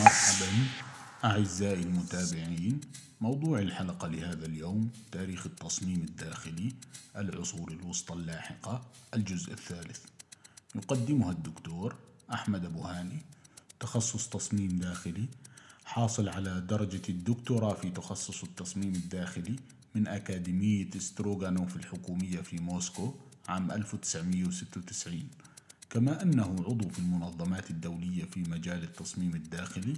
مرحبا أعزائي المتابعين موضوع الحلقة لهذا اليوم تاريخ التصميم الداخلي العصور الوسطى اللاحقة الجزء الثالث. يقدمها الدكتور أحمد أبو هاني تخصص تصميم داخلي حاصل على درجة الدكتوراه في تخصص التصميم الداخلي من أكاديمية ستروغانوف الحكومية في موسكو عام 1996 كما أنه عضو في المنظمات الدولية في مجال التصميم الداخلي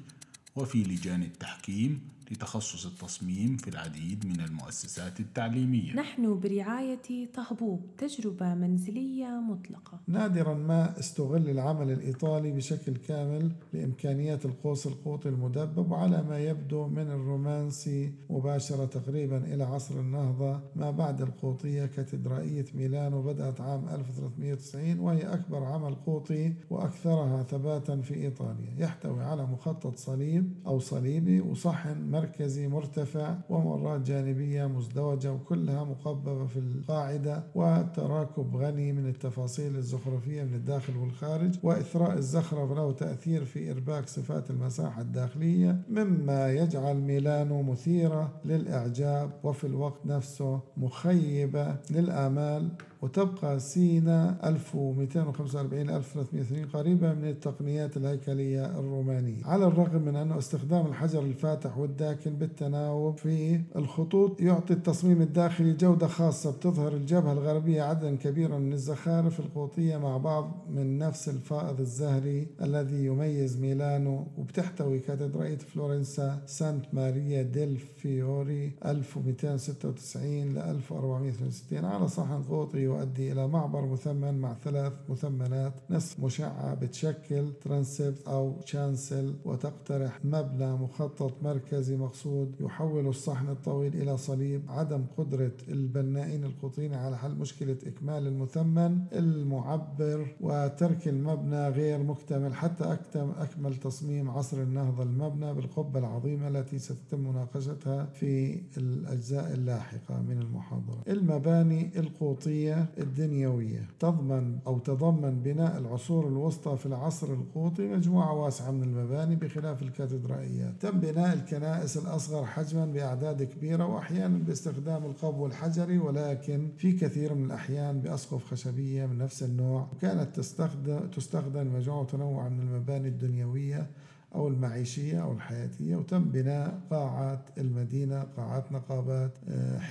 وفي لجان التحكيم لتخصص التصميم في العديد من المؤسسات التعليمية. نحن برعاية طهبوب تجربة منزلية مطلقة. نادرا ما استغل العمل الإيطالي بشكل كامل لإمكانيات القوس القوطي المدبب وعلى ما يبدو من الرومانسي مباشرة تقريبا إلى عصر النهضة ما بعد القوطية كاتدرائية ميلانو بدأت عام 1390 وهي أكبر عمل قوطي وأكثرها ثباتا في إيطاليا. يحتوي على مخطط صليب أو صليبي وصحن مركزي مرتفع ومرات جانبية مزدوجة وكلها مقببة في القاعدة وتراكب غني من التفاصيل الزخرفية من الداخل والخارج وإثراء الزخرف له تأثير في إرباك صفات المساحة الداخلية مما يجعل ميلانو مثيرة للإعجاب وفي الوقت نفسه مخيبة للآمال وتبقى سينا 1245 1380 قريبة من التقنيات الهيكلية الرومانية. على الرغم من أنه استخدام الحجر الفاتح والداكن بالتناوب في الخطوط يعطي التصميم الداخلي جودة خاصة بتظهر الجبهة الغربية عددا كبيرا من الزخارف القوطية مع بعض من نفس الفائض الزهري الذي يميز ميلانو وبتحتوي كاتدرائية فلورنسا سانت ماريا ديل فيوري 1296 ل 1462 على صحن قوطي يؤدي إلى معبر مثمن مع ثلاث مثمنات نصف مشعة بتشكل transept أو chancel وتقترح مبنى مخطط مركزي مقصود يحول الصحن الطويل إلى صليب عدم قدرة البنائين القوطيين على حل مشكلة إكمال المثمن المعبر وترك المبنى غير مكتمل حتى أكمل تصميم عصر النهضة المبنى بالقبة العظيمة التي ستتم مناقشتها في الأجزاء اللاحقة من المحاضرة. المباني القوطية الدنيوية. تضمن أو تضمن بناء العصور الوسطى في العصر القوطي مجموعة واسعة من المباني بخلاف الكاتدرائيات تم بناء الكنائس الأصغر حجما بأعداد كبيرة وأحيانا باستخدام القبو الحجري ولكن في كثير من الأحيان بأسقف خشبية من نفس النوع. وكانت تستخدم تستخدم مجموعة متنوعة من المباني الدنيوية أو المعيشية أو الحياتية وتم بناء قاعات المدينة قاعات نقابات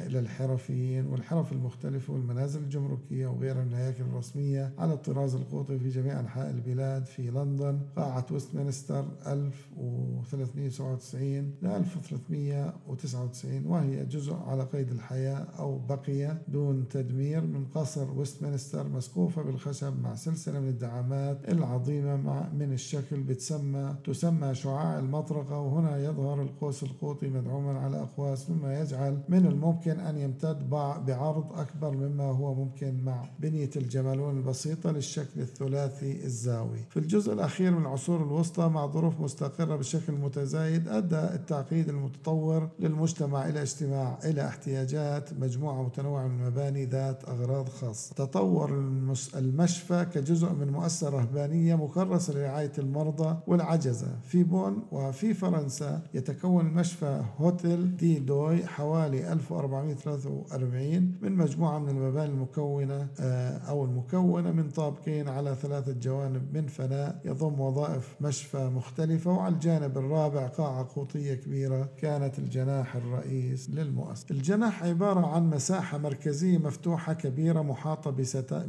للحرفيين والحرف المختلفة والمنازل الجمركية وغيرها من الهياكل الرسمية على الطراز القوطي في جميع أنحاء البلاد في لندن. قاعة ويستمنستر 1397 ل 1399 وهي جزء على قيد الحياة أو بقية دون تدمير من قصر ويستمنستر مسقوفة بالخشب مع سلسلة من الدعامات العظيمة مع من الشكل بتسمى تسمى شعاع المطرقة وهنا يظهر القوس القوطي مدعوما على أقواس مما يجعل من الممكن أن يمتد بعرض أكبر مما هو ممكن مع بنية الجمالون البسيطة للشكل الثلاثي الزاوي. في الجزء الأخير من العصور الوسطى مع ظروف مستقرة بشكل متزايد أدى التعقيد المتطور للمجتمع إلى اجتماع إلى احتياجات مجموعة متنوعة من المباني ذات أغراض خاصة. تطور المشفى كجزء من مؤسسة رهبانية مكرسة لرعاية المرضى والعجزة. في بون وفي فرنسا يتكون مشفى هوتيل دي دوي حوالي 1443 من مجموعة من المباني المكونة أو المكونة من طابقين على ثلاثة جوانب من فناء يضم وظائف مشفى مختلفة وعلى الجانب الرابع قاعة قوطية كبيرة كانت الجناح الرئيس للمؤسسة. الجناح عبارة عن مساحة مركزية مفتوحة كبيرة محاطة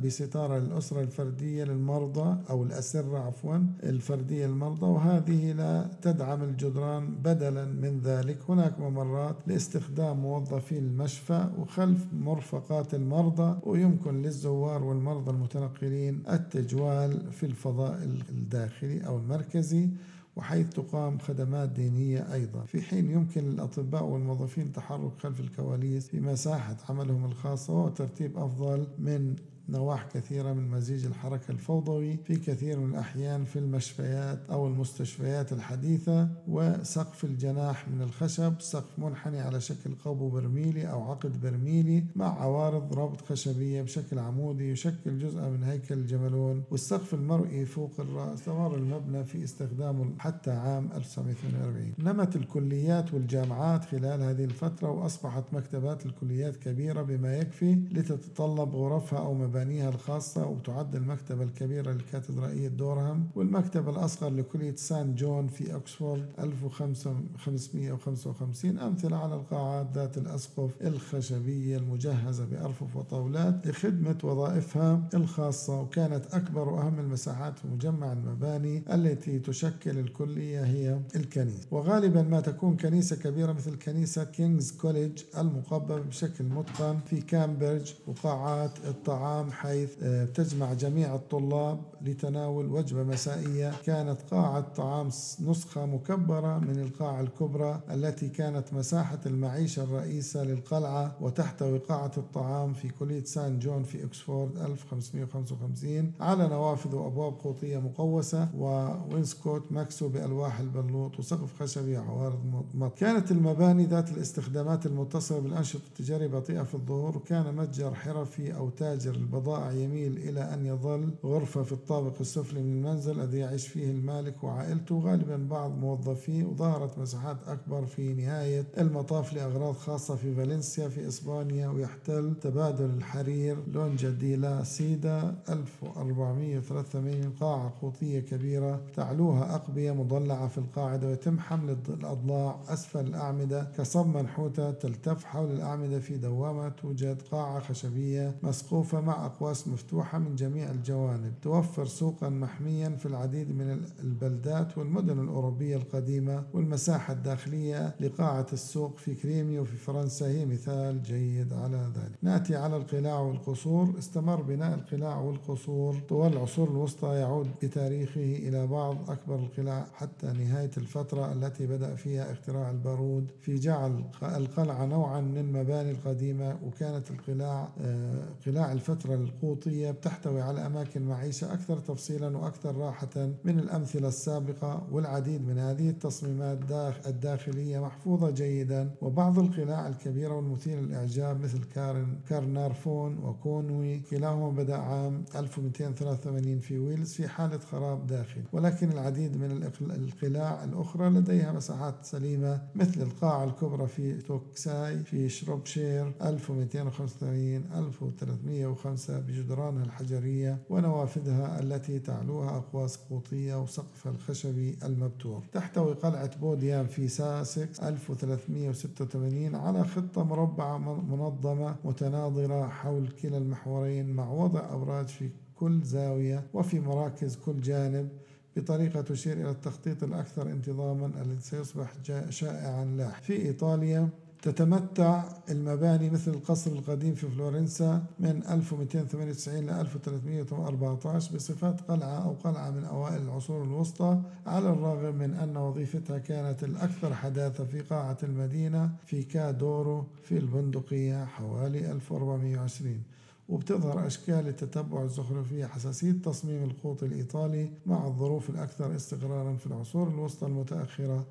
بستارة للأسرة الفردية للمرضى أو الأسرة عفوا الفردية للمرضى وهذه لا تدعم الجدران بدلا من ذلك. هناك ممرات لاستخدام موظفي المشفى وخلف مرفقات المرضى ويمكن للزوار والمرضى المتنقلين التجوال في الفضاء الداخلي أو المركزي وحيث تقام خدمات دينية أيضا. في حين يمكن للأطباء والموظفين التحرك خلف الكواليس في مساحة عملهم الخاصة وترتيب أفضل من نواح كثيرة من مزيج الحركة الفوضوي في كثير من الأحيان في المشفيات أو المستشفيات الحديثة وسقف الجناح من الخشب سقف منحني على شكل قبو برميلي أو عقد برميلي مع عوارض ربط خشبية بشكل عمودي يشكل جزء من هيكل الجملون والسقف المرئي فوق الرأس استمر المبنى في استخدامه حتى عام 1948 نمت الكليات والجامعات خلال هذه الفترة وأصبحت مكتبات الكليات كبيرة بما يكفي لتتطلب غرفها أو مبانيها الخاصة وتعد المكتبة الكبيرة للكاتدرائية دورهام والمكتبة الأصغر لكلية سان جون في أكسفورد 1555 أمثلة على القاعات ذات الأسقف الخشبية المجهزة بأرفف وطاولات لخدمة وظائفها الخاصة وكانت أكبر وأهم المساحات في مجمع المباني التي تشكل الكلية هي الكنيسة. وغالبا ما تكون كنيسة كبيرة مثل كنيسة كينجز كوليج المقببة بشكل متقن في كامبريدج وقاعات الطعام حيث آه، تجمع جميع الطلاب لتناول وجبة مسائية. كانت قاعة طعام نسخة مكبرة من القاعة الكبرى التي كانت مساحة المعيشة الرئيسة للقلعة وتحتوي قاعة الطعام في كلية سان جون في أكسفورد 1555 على نوافذ وأبواب قوطية مقوسة و wainscot مكسو بألواح البلوط وسقف خشبي عوارض مط كانت المباني ذات الاستخدامات المتصلة بالأنشطة التجارية بطيئة في الظهور. وكان متجر حرفي أو تاجر البضائع يميل إلى أن يظل غرفة في الطابق السفلي من المنزل الذي يعيش فيه المالك وعائلته. غالبا بعض موظفيه وظهرت مساحات أكبر في نهاية المطاف لأغراض خاصة في فالنسيا في إسبانيا ويحتل تبادل الحرير لونجا دي لا سيدا 1483 قاعة قوطية كبيرة تعلوها أقبية مضلعة في القاعدة ويتم حمل الأضلاع أسفل الأعمدة. كصب منحوتة تلتف حول الأعمدة في دوامة توجد قاعة خشبية مسقوفة مع أقواس مفتوحة من جميع الجوانب توفر سوقا محميا في العديد من البلدات والمدن الأوروبية القديمة والمساحة الداخلية لقاعة السوق في كريمي وفي فرنسا هي مثال جيد على ذلك. نأتي على القلاع والقصور. استمر بناء القلاع والقصور. طوال العصور الوسطى يعود بتاريخه إلى بعض أكبر القلاع حتى نهاية الفترة التي بدأ فيها اختراع البارود في جعل القلعة نوعا من المباني القديمة وكانت القلاع آه، قلاع الفترة القوطية بتحتوي على أماكن معيشة أكثر تفصيلا وأكثر راحة من الأمثلة السابقة والعديد من هذه التصميمات الداخلية محفوظة جيدا وبعض القلاع الكبيرة والمثيرة للإعجاب مثل كارن كارنارفون وكونوي. كلاهما بدأ عام 1283 في ويلز في حالة خراب داخلي ولكن العديد من القلاع الأخرى لديها مساحات سليمة مثل القاعة الكبرى في ستوكساي في شروبشير 1285 1305 بجدرانها الحجرية ونوافذها التي تعلوها أقواس قوطية وسقفها الخشبي المبتور. تحتوي قلعة بوديان في ساسكس 1386 على خطة مربعة منظمة متناظرة حول كلا المحورين مع وضع أبراج في كل زاوية وفي مراكز كل جانب بطريقة تشير إلى التخطيط الأكثر انتظاما الذي سيصبح شائعا لاحقا. في إيطاليا تتمتع المباني مثل القصر القديم في فلورنسا من 1298 ل 1314 بصفات قلعة أو قلعة من أوائل العصور الوسطى على الرغم من أن وظيفتها كانت الأكثر حداثة في قاعة المدينة في كادورو في البندقية حوالي 1420 وبتظهر أشكال التتبع الزخرفية حساسية تصميم القوط الإيطالي مع الظروف الأكثر استقرارا في العصور الوسطى المتأخرة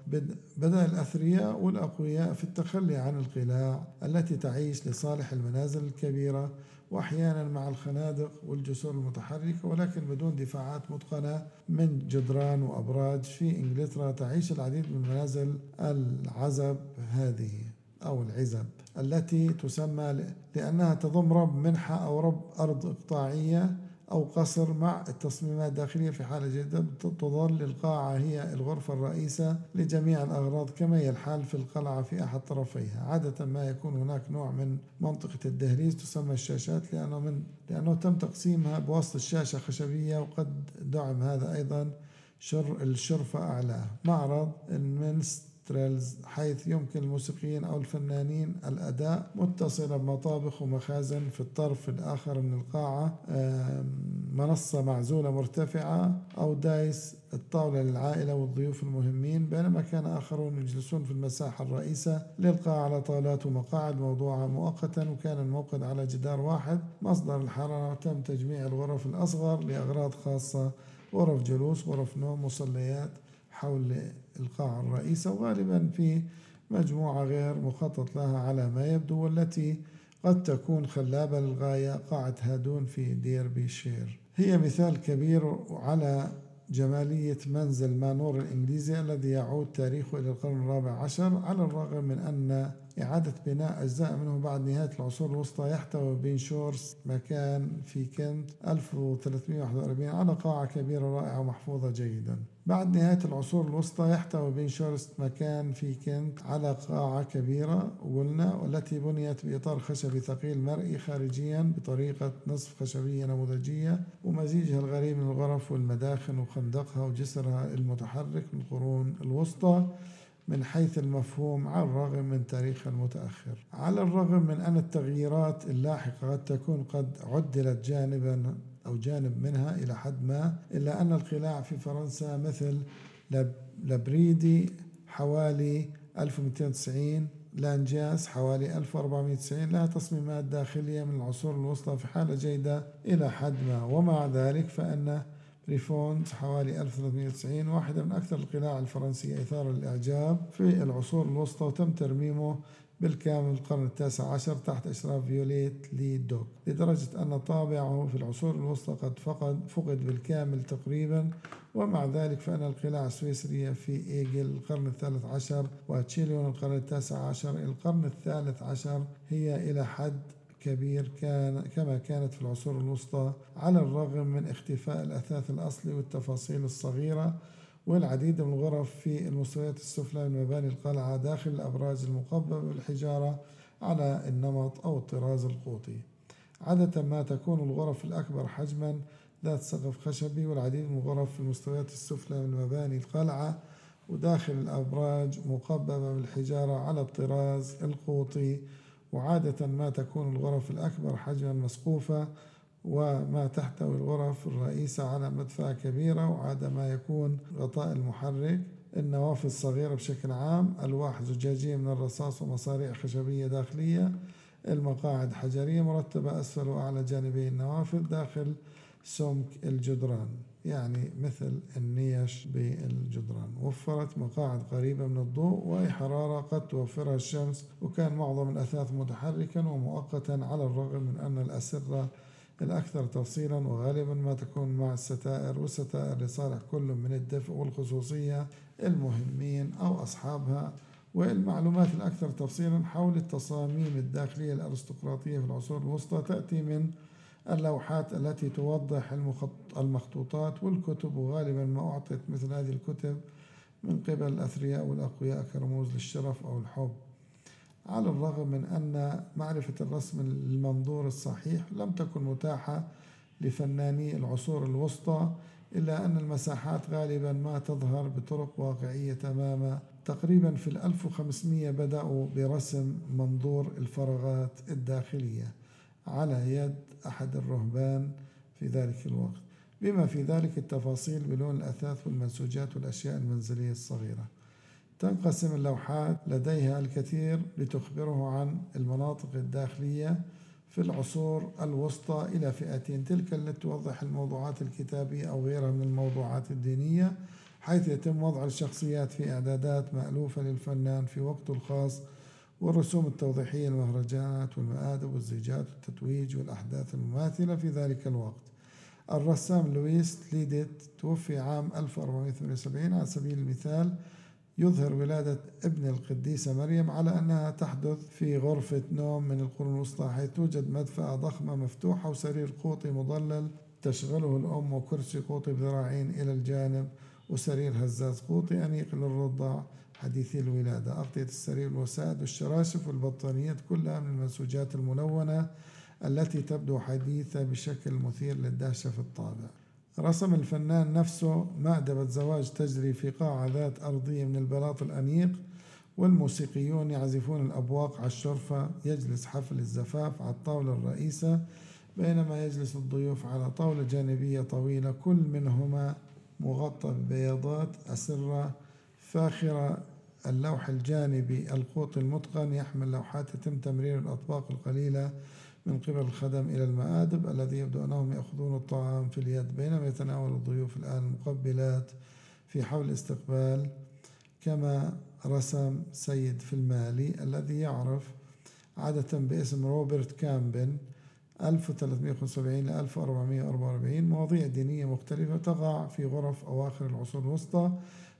بدأ الأثرياء والأقوياء في التخلي عن القلاع التي تعيش لصالح المنازل الكبيرة وأحيانا مع الخنادق والجسور المتحركة ولكن بدون دفاعات متقنة من جدران وأبراج. في إنجلترا تعيش العديد من منازل العزب هذه أو العزب. التي تسمى لأنها تضم رب منحة أو رب أرض إقطاعية أو قصر مع التصميمات الداخلية في حالة جيدة تظل القاعة هي الغرفة الرئيسة لجميع الأغراض كما هي الحال في القلعة في أحد طرفيها. عادة ما يكون هناك نوع من منطقة الدهليز تسمى الشاشات لأنه, من لأنه تم تقسيمها بواسطة الشاشة خشبية وقد دعم هذا أيضا الشرفة أعلاه معرض من minstrels حيث يمكن الموسيقيين أو الفنانين الأداء متصلة بمطابخ ومخازن في الطرف الآخر من القاعة منصة معزولة مرتفعة أو dais الطاولة للعائلة والضيوف المهمين بينما كان آخرون يجلسون في المساحة الرئيسة للقاء على طاولات ومقاعد. موضوعة مؤقتا وكان الموقد على جدار واحد. مصدر الحرارة وتم تجميع الغرف الأصغر لأغراض خاصة غرف جلوس غرف نوم مصليات حول القاعة الرئيسة وغالبا في مجموعة غير مخطط لها على ما يبدو والتي قد تكون خلابة للغاية قاعة هادون في ديربي شير. هي مثال كبير على جمالية منزل manor الإنجليزي الذي يعود تاريخه إلى القرن الرابع عشر على الرغم من أن إعادة بناء أجزاء منه بعد نهاية العصور الوسطى يحتوي بينشورست مكان في كنت 1341 على قاعة كبيرة رائعة ومحفوظة جيدا. بعد نهاية العصور الوسطى يحتوي بين شورس مكان في كنت على قاعة كبيرة قلنا والتي بنيت بإطار خشبي ثقيل مرئي خارجيا بطريقة نصف خشبية نموذجية ومزيجها الغريب من الغرف والمداخن وخندقها وجسرها المتحرك من القرون الوسطى. من حيث المفهوم على الرغم من تاريخها المتأخر. على الرغم من أن التغييرات اللاحقة قد تكون قد عدلت جانبا أو جانب منها إلى حد ما إلا أن القلاع في فرنسا مثل لبريدي حوالي 1290 لانجيه حوالي 1490 لها تصميمات داخلية من العصور الوسطى في حالة جيدة إلى حد ما. ومع ذلك فإن بييرفوندز حوالي 1390 واحدة من أكثر القلاع الفرنسية إثارة للإعجاب في العصور الوسطى وتم ترميمه بالكامل القرن التاسع عشر تحت إشراف فيوليت لي دوك لدرجة أن طابعه في العصور الوسطى قد فقد فقد بالكامل تقريبا ومع ذلك فإن القلاع السويسرية في إيجل القرن الثالث عشر وتشيليون القرن التاسع عشر القرن الثالث عشر هي إلى حد كبير كان كما كانت في العصور الوسطى على الرغم من اختفاء الأثاث الأصلي والتفاصيل الصغيرة والعديد من الغرف في المستويات السفلى من مباني القلعة داخل الأبراج المقببة بالحجارة على النمط أو الطراز القوطي. عادة ما تكون الغرف الأكبر حجما ذات سقف خشبي والعديد من الغرف في المستويات السفلى من مباني القلعة وداخل الأبراج مقببة بالحجارة على الطراز القوطي وعادة ما تكون الغرف الأكبر حجما مسقوفة وما تحتوي الغرف الرئيسة على مدفأة كبيرة وعادة ما يكون غطاء المحرك. النوافذ صغيرة بشكل عام ألواح زجاجية من الرصاص ومصاريع خشبية داخلية. المقاعد حجرية مرتبة أسفل وأعلى جانبي النوافذ داخل سمك الجدران. يعني مثل النيش بالجدران. وفرت مقاعد قريبة من الضوء وأي حرارة قد توفرها الشمس وكان معظم الأثاث متحركا ومؤقتا على الرغم من أن الأسرة الأكثر تفصيلا وغالبا ما تكون مع الستائر والستائر لصالح كل من الدفء والخصوصية المهمين أو أصحابها والمعلومات الأكثر تفصيلا حول التصاميم الداخلية الأرستقراطية في العصور الوسطى تأتي من اللوحات التي توضح المخطوطات والكتب وغالبا ما أعطت مثل هذه الكتب من قبل الأثرياء والأقوياء كرموز للشرف أو الحب. على الرغم من أن معرفة الرسم المنظور الصحيح لم تكن متاحة لفناني العصور الوسطى إلا أن المساحات غالبا ما تظهر بطرق واقعية تماما. تقريبا في 1500 بدأوا برسم منظور الفراغات الداخلية. على يد أحد الرهبان في ذلك الوقت. بما في ذلك التفاصيل بلون الأثاث والمنسوجات والأشياء المنزلية الصغيرة. تنقسم اللوحات لديها الكثير لتخبره عن المناطق الداخلية في العصور الوسطى إلى فئتين. تلك التي توضح الموضوعات الكتابية أو غيرها من الموضوعات الدينية حيث يتم وضع الشخصيات في إعدادات مألوفة للفنان في وقته الخاص والرسوم التوضيحية المهرجانات والمآدب والزيجات والتتويج والأحداث المماثلة في ذلك الوقت. الرسام لويس ليديت توفي عام 1478 على سبيل المثال. يظهر ولادة ابن القديسة مريم على أنها تحدث في غرفة نوم من القرون الوسطى حيث توجد مدفأة ضخمة مفتوحة وسرير قوطي مضلل تشغله الأم وكرسي قوطي بذراعين إلى الجانب وسرير هزاز قوطي أنيق للرضع. حديثي الولادة. أغطية السرير والوسائد والشراشف والبطانيات كلها من المنسوجات الملونة التي تبدو حديثة بشكل مثير للدهشة في الطابع. رسم الفنان نفسه مأدبة زواج تجري في قاعة ذات أرضية من البلاط الأنيق والموسيقيون يعزفون الأبواق على الشرفة. يجلس حفل الزفاف على الطاولة الرئيسة بينما يجلس الضيوف على طاولة جانبية طويلة كل منهما مغطى ببياضات أسرة فاخرة اللوح الجانبي القوط المتقن يحمل لوحات يتم تمرير الأطباق القليلة من قبل الخدم إلى المآدب الذي يبدو أنهم يأخذون الطعام في اليد بينما يتناول الضيوف الآن المقبلات في حول الاستقبال كما رسم سيد في المالي الذي يعرف عادة باسم روبرت كامبن 1375 ل 1444 مواضيع دينية مختلفة تقع في غرف أواخر العصور الوسطى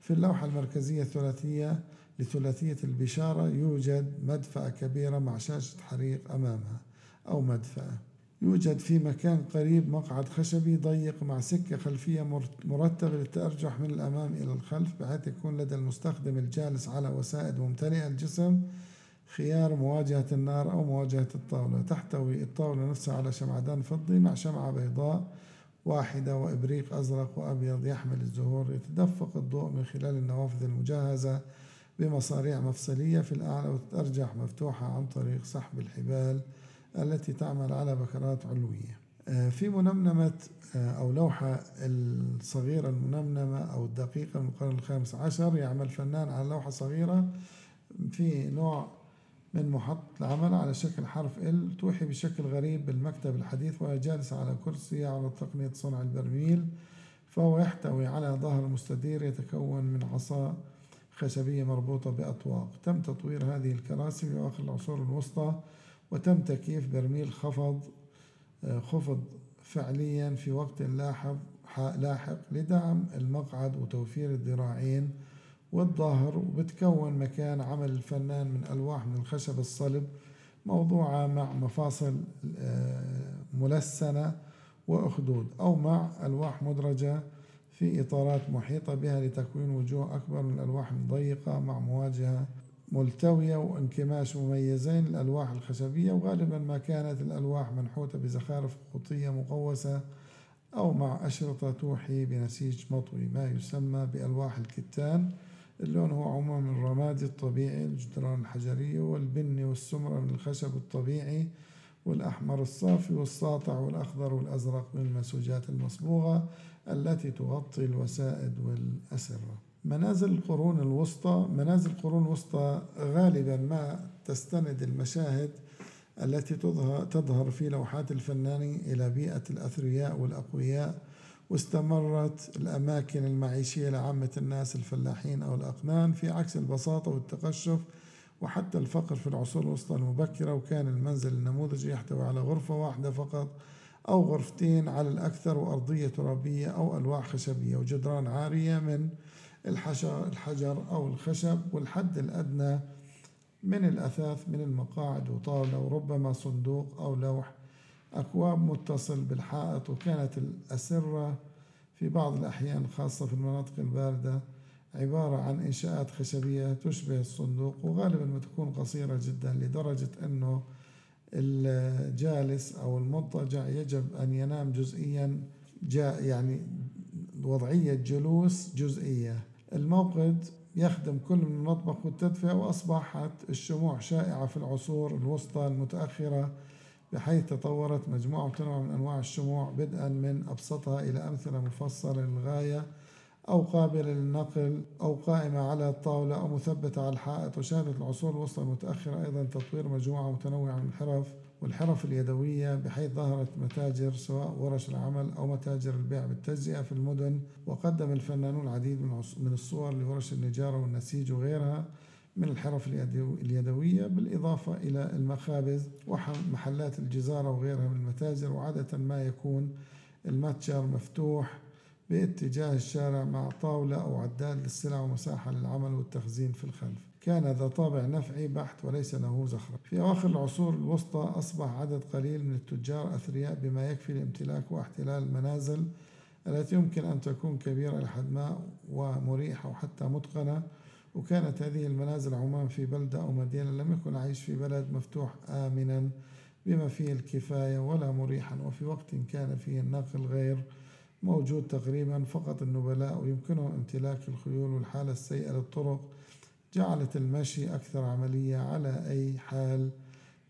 في اللوحة المركزية الثلاثية لثلاثية البشارة يوجد مدفأة كبيرة مع شاشة حريق أمامها أو مدفأة. يوجد في مكان قريب مقعد خشبي ضيق مع سكة خلفية مرتبة للتأرجح من الأمام إلى الخلف بحيث يكون لدى المستخدم الجالس على وسائد ممتلئة الجسم خيار مواجهة النار أو مواجهة الطاولة. تحتوي الطاولة نفسها على شمعدان فضي مع شمعة بيضاء واحدة وإبريق أزرق وأبيض يحمل الزهور يتدفق الضوء من خلال النوافذ المجهزة بمصاريع مفصلية في الأعلى وتتأرجح مفتوحة عن طريق سحب الحبال التي تعمل على بكرات علوية. آه، في منمنمة آه، أو لوحة الصغيرة المنمنمة أو الدقيقة من القرن الخامس عشر يعمل فنان على لوحة صغيرة في نوع من محط العمل على شكل حرف ال توحي بشكل غريب بالمكتب الحديث وهي جالسة على كرسي على تقنية صنع البرميل فهو يحتوي على ظهر مستدير يتكون من عصا خشبية مربوطة بأطواق. تم تطوير هذه الكراسي في أواخر العصور الوسطى وتم تكييف برميل خفض خفض فعليا في وقت لاحق لاحق لدعم المقعد وتوفير الذراعين والظهر وبتكون مكان عمل الفنان من ألواح من الخشب الصلب موضوعة مع مفاصل آه، ملسنة وأخدود أو مع ألواح مدرجة في إطارات محيطة بها لتكوين وجوه أكبر من الألواح الضيقة مع مواجهة ملتوية وانكماش مميزين الألواح الخشبية وغالبا ما كانت الألواح منحوتة بزخارف قوطية مقوسة أو مع أشرطة توحي بنسيج مطوي ما يسمى بألواح الكتان. اللون هو عموما الرمادي الطبيعي الجدران الحجرية والبني والسمرة من الخشب الطبيعي والأحمر الصافي والساطع والأخضر والأزرق من المنسوجات المصبوغة التي تغطي الوسائد والأسرة. منازل القرون الوسطى منازل القرون الوسطى غالبا ما تستند المشاهد التي تظهر في لوحات الفنان إلى بيئة الأثرياء والأقوياء واستمرت الأماكن المعيشية لعامة الناس الفلاحين أو الأقنان في عكس البساطة والتقشف وحتى الفقر في العصور الوسطى المبكرة وكان المنزل النموذجي يحتوي على غرفة واحدة فقط أو غرفتين على الأكثر وأرضية ترابية أو ألواح خشبية وجدران عارية من الحجر أو الخشب. والحد الأدنى من الأثاث من المقاعد وطاولة وربما صندوق أو لوح أكواب متصل بالحائط وكانت الأسرة في بعض الأحيان خاصة في المناطق الباردة عبارة عن إنشاءات خشبية تشبه الصندوق وغالبا ما تكون قصيرة جدا لدرجة أنه الجالس أو المضطجع يجب أن ينام جزئيا جاء يعني وضعية جلوس جزئية. الموقد يخدم كل من المطبخ والتدفئة وأصبحت الشموع شائعة في العصور الوسطى المتأخرة بحيث تطورت مجموعة متنوعة من أنواع الشموع بدءا من أبسطها إلى أمثلة مفصلة للغاية أو قابلة للنقل أو قائمة على الطاولة أو مثبتة على الحائط وشهدت العصور الوسطى المتأخرة أيضا تطوير مجموعة متنوعة من الحرف والحرف اليدوية بحيث ظهرت متاجر سواء ورش العمل أو متاجر البيع بالتجزئة في المدن وقدم الفنانون العديد من الصور لورش النجارة والنسيج وغيرها. من الحرف اليدوية بالإضافة إلى المخابز ومحلات الجزارة وغيرها من المتاجر وعادة ما يكون المتجر مفتوح باتجاه الشارع مع طاولة أو عداد للسلع ومساحة للعمل والتخزين في الخلف. كان ذا طابع نفعي بحت وليس له زخرف. في أواخر العصور الوسطى أصبح عدد قليل من التجار أثرياء بما يكفي لامتلاك واحتلال المنازل التي يمكن أن تكون كبيرة لحد ما ومريحة وحتى متقنة. وكانت هذه المنازل عموما في بلدة أو مدينة لم يكن عايش في بلد مفتوح آمنا بما فيه الكفاية ولا مريحا وفي وقت كان فيه النقل غير موجود تقريبا فقط النبلاء ويمكنهم امتلاك الخيول والحالة السيئة للطرق. جعلت المشي أكثر عملية على أي حال.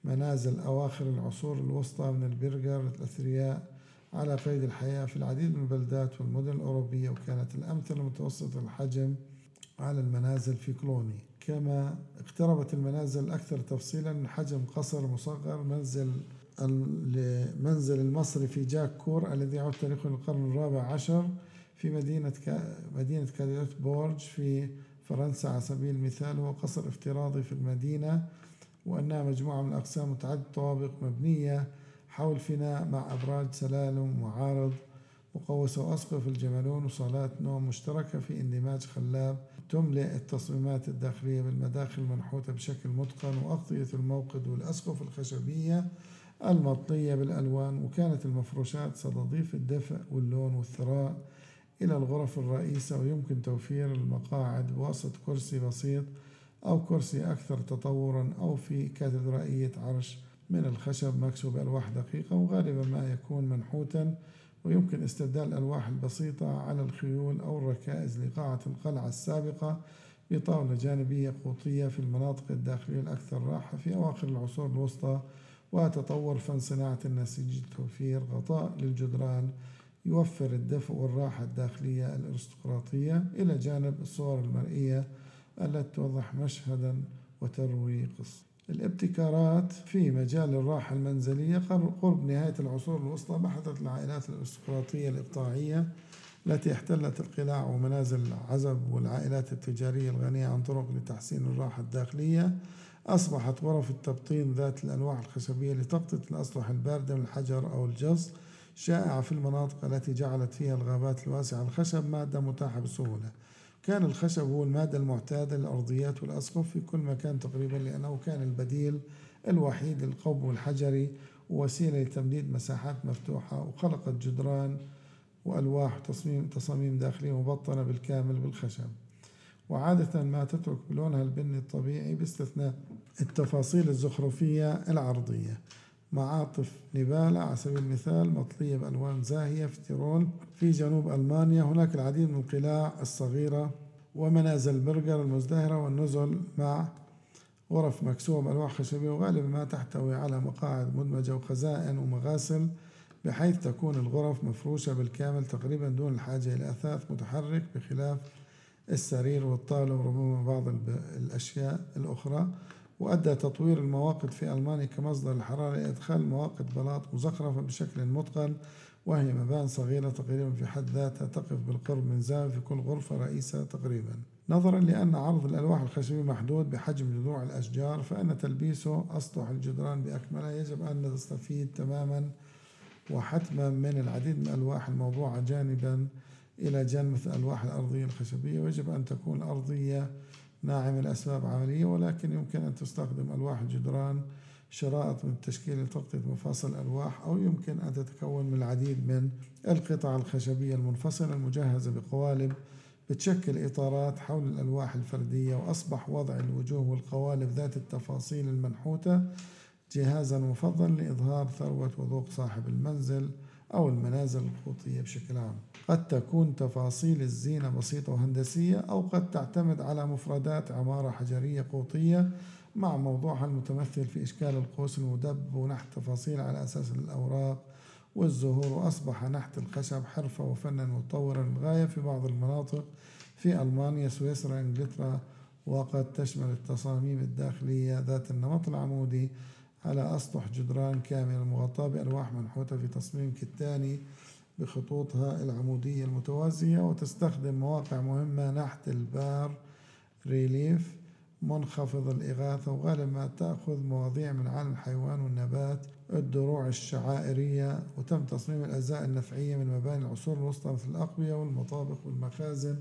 منازل أواخر العصور الوسطى من البرجر الأثرياء على قيد الحياة في العديد من البلدات والمدن الأوروبية وكانت الأمثلة متوسطة الحجم على المنازل في كلوني كما اقتربت المنازل أكثر تفصيلا من حجم قصر مصغر منزل المنزل الحصري في جاك كور الذي يعود تاريخه للقرن الرابع عشر في مدينة مدينة كاديوت بورج في فرنسا على سبيل المثال هو قصر افتراضي في المدينة وأنها مجموعة من أقسام متعددة طوابق مبنية حول فناء مع أبراج سلالم وعارض مقوسة وأسقف الجملون وصالات نوم مشتركة في اندماج خلاب تملئ التصميمات الداخلية بالمداخل المنحوتة بشكل متقن وأغطية الموقد والأسقف الخشبية المطلية بالألوان وكانت المفروشات ستضيف الدفء واللون والثراء إلى الغرف الرئيسة ويمكن توفير المقاعد بواسطة كرسي بسيط أو كرسي أكثر تطورا أو في كاتدرائية عرش من الخشب مكسو بألواح دقيقة وغالبا ما يكون منحوتا ويمكن استبدال الألواح البسيطة على الخيول أو الركائز لقاعة القلعة السابقة بطاولة جانبية قوطية في المناطق الداخلية الأكثر راحة في أواخر العصور الوسطى وتطور فن صناعة النسيج توفير غطاء للجدران يوفر الدفء والراحة الداخلية الأرستقراطية إلى جانب الصور المرئية التي توضح مشهدا وتروي قصة الابتكارات في مجال الراحة المنزلية قرب نهاية العصور الوسطى بحثت العائلات الأرستقراطية الإقطاعية التي احتلت القلاع ومنازل العزب والعائلات التجارية الغنية عن طرق لتحسين الراحة الداخلية. أصبحت غرف التبطين ذات الألواح الخشبية لتغطية الأسطح الباردة من الحجر أو الجص شائعة في المناطق التي جعلت فيها الغابات الواسعة. الخشب مادة متاحة بسهولة. كان الخشب هو المادة المعتادة للأرضيات والأسقف في كل مكان تقريبا لأنه كان البديل الوحيد للقوب الحجري ووسيلة لتمديد مساحات مفتوحة وخلقت جدران وألواح تصميم تصاميم داخلية مبطنة بالكامل بالخشب. وعادة ما تترك بلونها البني الطبيعي باستثناء التفاصيل الزخرفية العرضية. معاطف نيبالا على سبيل المثال مطلية بألوان زاهية في تيرول. في جنوب ألمانيا هناك العديد من القلاع الصغيرة ومنازل برجر المزدهرة والنزل مع غرف مكسوة بألواح خشبية وغالبا ما تحتوي على مقاعد مدمجة وخزائن ومغاسل بحيث تكون الغرف مفروشة بالكامل تقريبا دون الحاجة إلى أثاث متحرك بخلاف السرير والطاولة وربما بعض الأشياء الأخرى. وأدى تطوير المواقد في ألمانيا كمصدر الحرارة لإدخال مواقد بلاط مزخرفة بشكل متقن وهي مبان صغيرة تقريبا في حد ذاتها تقف بالقرب من زاوية في كل غرفة رئيسة تقريبا. نظرا لأن عرض الألواح الخشبية محدود بحجم جذوع الأشجار فإن تلبيسه أسطح الجدران بأكملها يجب أن نستفيد تماما وحتما من العديد من الألواح الموضوعة جانبا إلى جانب مثل الألواح الأرضية الخشبية. ويجب أن تكون الأرضية ناعمة لأسباب عملية ولكن يمكن أن تستخدم ألواح الجدران شرائط من التشكيل لتغطية مفاصل الألواح أو يمكن أن تتكون من العديد من القطع الخشبية المنفصلة المجهزة بقوالب بتشكل إطارات حول الألواح الفردية وأصبح وضع الوجوه والقوالب ذات التفاصيل المنحوتة جهازا مفضل لإظهار ثروة وذوق صاحب المنزل. أو المنازل القوطية بشكل عام. قد تكون تفاصيل الزينة بسيطة وهندسية أو قد تعتمد على مفردات عمارة حجرية قوطية مع موضوعها المتمثل في إشكال القوس المدب ونحت تفاصيل على أساس الأوراق والزهور وأصبح نحت الخشب حرفة وفنا متطورا للغاية في بعض المناطق في ألمانيا سويسرا إنجلترا وقد تشمل التصاميم الداخلية ذات النمط العمودي على أسطح جدران كاملة مغطاة بألواح منحوتة في تصميم كتاني بخطوطها العمودية المتوازية وتستخدم مواقع مهمة نحت البار relief منخفض الإغاثة وغالبا ما تأخذ مواضيع من عالم الحيوان والنبات الدروع الشعائرية وتم تصميم الأجزاء النفعية من مباني العصور الوسطى مثل الأقبية والمطابخ والمخازن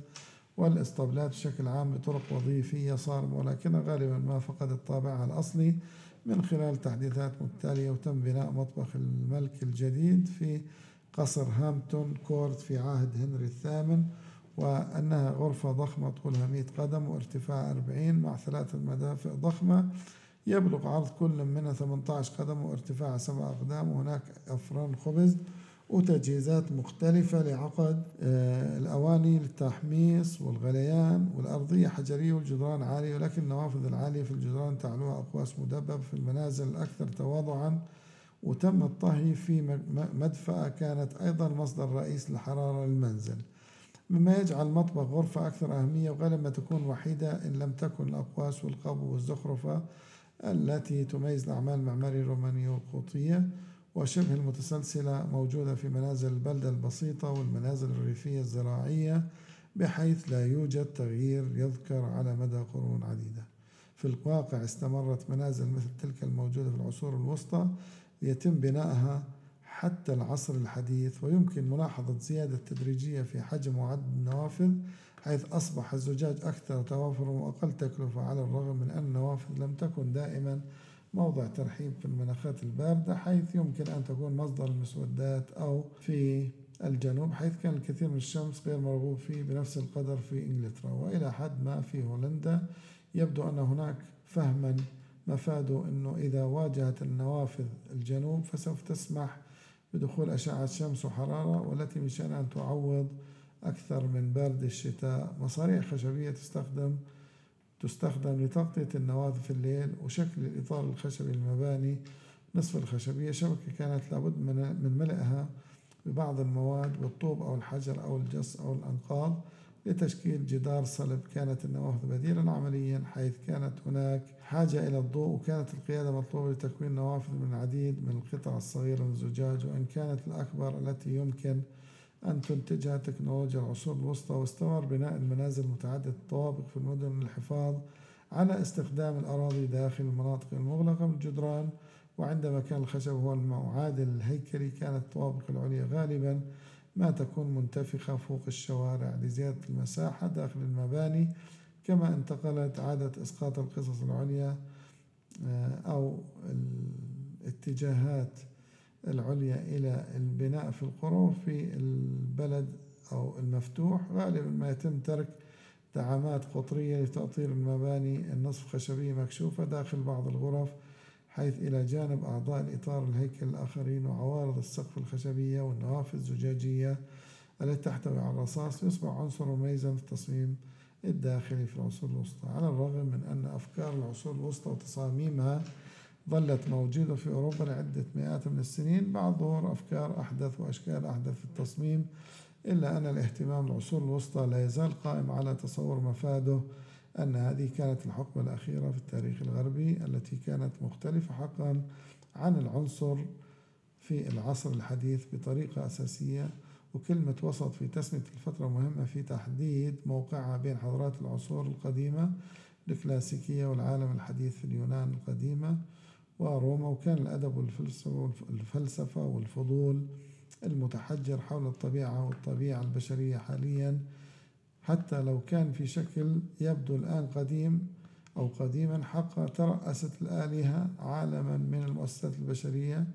والإسطبلات بشكل عام بطرق وظيفية صارمة ولكنها غالبا ما فقدت طابعها الأصلي من خلال تحديثات متتالية وتم بناء مطبخ الملك الجديد في قصر هامبتون كورت في عهد هنري الثامن وأنها غرفة ضخمة طولها 100 قدم وارتفاع 40 مع ثلاثة مدافئ ضخمة. يبلغ عرض كل منها 18 قدم وارتفاع 7 أقدام وهناك أفران خبز وتجهيزات مختلفة لعقد آه، الأواني للتحميص والغليان والأرضية حجرية والجدران عالية ولكن النوافذ العالية في الجدران تعلوها أقواس مدببة في المنازل الأكثر تواضعا وتم الطهي في مدفأة كانت أيضا مصدر رئيس للحرارة للمنزل مما يجعل المطبخ غرفة أكثر أهمية وغالبا تكون وحيدة إن لم تكن الأقواس والقبو والزخرفة التي تميز الأعمال المعمارية الرومانية والقوطية. وشبه المتسلسلة موجودة في منازل البلدة البسيطة والمنازل الريفية الزراعية بحيث لا يوجد تغيير يذكر على مدى قرون عديدة. في الواقع استمرت منازل مثل تلك الموجودة في العصور الوسطى يتم بنائها حتى العصر الحديث ويمكن ملاحظة زيادة تدريجية في حجم وعدد النوافذ حيث أصبح الزجاج أكثر توافرا وأقل تكلفة على الرغم من أن النوافذ لم تكن دائما موضع ترحيب في المناخات الباردة حيث يمكن أن تكون مصدر المسودات أو في الجنوب حيث كان الكثير من الشمس غير مرغوب فيه بنفس القدر في إنجلترا. وإلى حد ما في هولندا يبدو أن هناك فهما مفاده أنه إذا واجهت النوافذ الجنوب فسوف تسمح بدخول أشعة شمس وحرارة والتي من أن تعوض أكثر من برد الشتاء. مصاريع خشبية تستخدم تستخدم لتغطية النوافذ في الليل وشكل الإطار الخشبي للمباني نصف الخشبية. شبكة كانت لابد من ملئها ببعض المواد بالطوب أو الحجر أو الجص أو الأنقاض لتشكيل جدار صلب. كانت النوافذ بديلا عمليا حيث كانت هناك حاجة إلى الضوء وكانت القيادة مطلوبة لتكوين نوافذ من العديد من القطع الصغيرة من الزجاج. وإن كانت الأكبر التي يمكن أن تنتجها تكنولوجيا العصور الوسطى واستمر بناء المنازل متعددة الطوابق في المدن للحفاظ على استخدام الأراضي داخل المناطق المغلقة من الجدران وعندما كان الخشب هو المعادل الهيكلي. كانت الطوابق العليا غالبا ما تكون منتفخة فوق الشوارع لزيادة المساحة داخل المباني كما انتقلت عادة إسقاط القصص العليا آه، أو الاتجاهات العليا إلى البناء في القرى في البلد أو المفتوح غالبا ما يتم ترك دعامات قطرية لتأطير المباني النصف خشبية مكشوفة داخل بعض الغرف حيث إلى جانب أعضاء الإطار الهيكل الآخرين وعوارض السقف الخشبية والنوافذ الزجاجية التي تحتوي على الرصاص. يصبح عنصر مميزا في التصميم الداخلي في العصور الوسطى على الرغم من أن أفكار العصور الوسطى وتصاميمها ظلت موجودة في أوروبا لعدة مئات من السنين. بعد ظهور أفكار أحدث وأشكال أحدث في التصميم إلا أن الاهتمام بالعصور الوسطى لا يزال قائم على تصور مفاده أن هذه كانت الحقبة الأخيرة في التاريخ الغربي التي كانت مختلفة حقا عن العنصر في العصر الحديث بطريقة أساسية. وكلمة وسط في تسمية الفترة مهمة في تحديد موقعها بين حضارات العصور القديمة الكلاسيكية والعالم الحديث في اليونان القديمة. وروما وكان الأدب والفلسفة والفضول المتحجر حول الطبيعة والطبيعة البشرية حاليا. حتى لو كان في شكل يبدو الآن قديم أو قديما حقا ترأست الآلهة عالما من المؤسسات البشرية.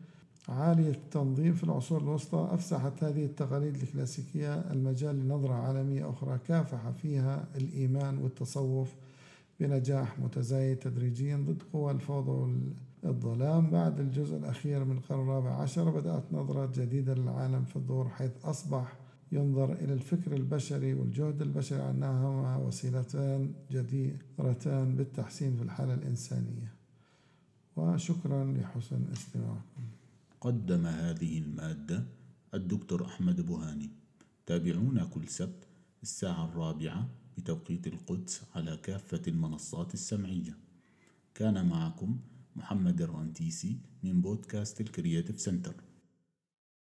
عالية التنظيم في العصور الوسطى أفسحت هذه التقاليد الكلاسيكية المجال لنظرة عالمية أخرى كافح فيها الإيمان والتصوف بنجاح متزايد تدريجيا ضد قوى الفوضى والظلام بعد الجزء الأخير من القرن الرابع عشر بدأت نظرة جديدة للعالم في الظهور حيث أصبح ينظر إلى الفكر البشري والجهد البشري أنها وسيلتان جديرتان بالتحسين في الحالة الإنسانية. وشكرا لحسن استماعكم. قدم هذه المادة الدكتور أحمد بوهاني. تابعونا كل سبت الساعة الرابعة بتوقيت القدس على كافة المنصات السمعية. كان معكم محمد الرنتيسي من بودكاست ال creative center.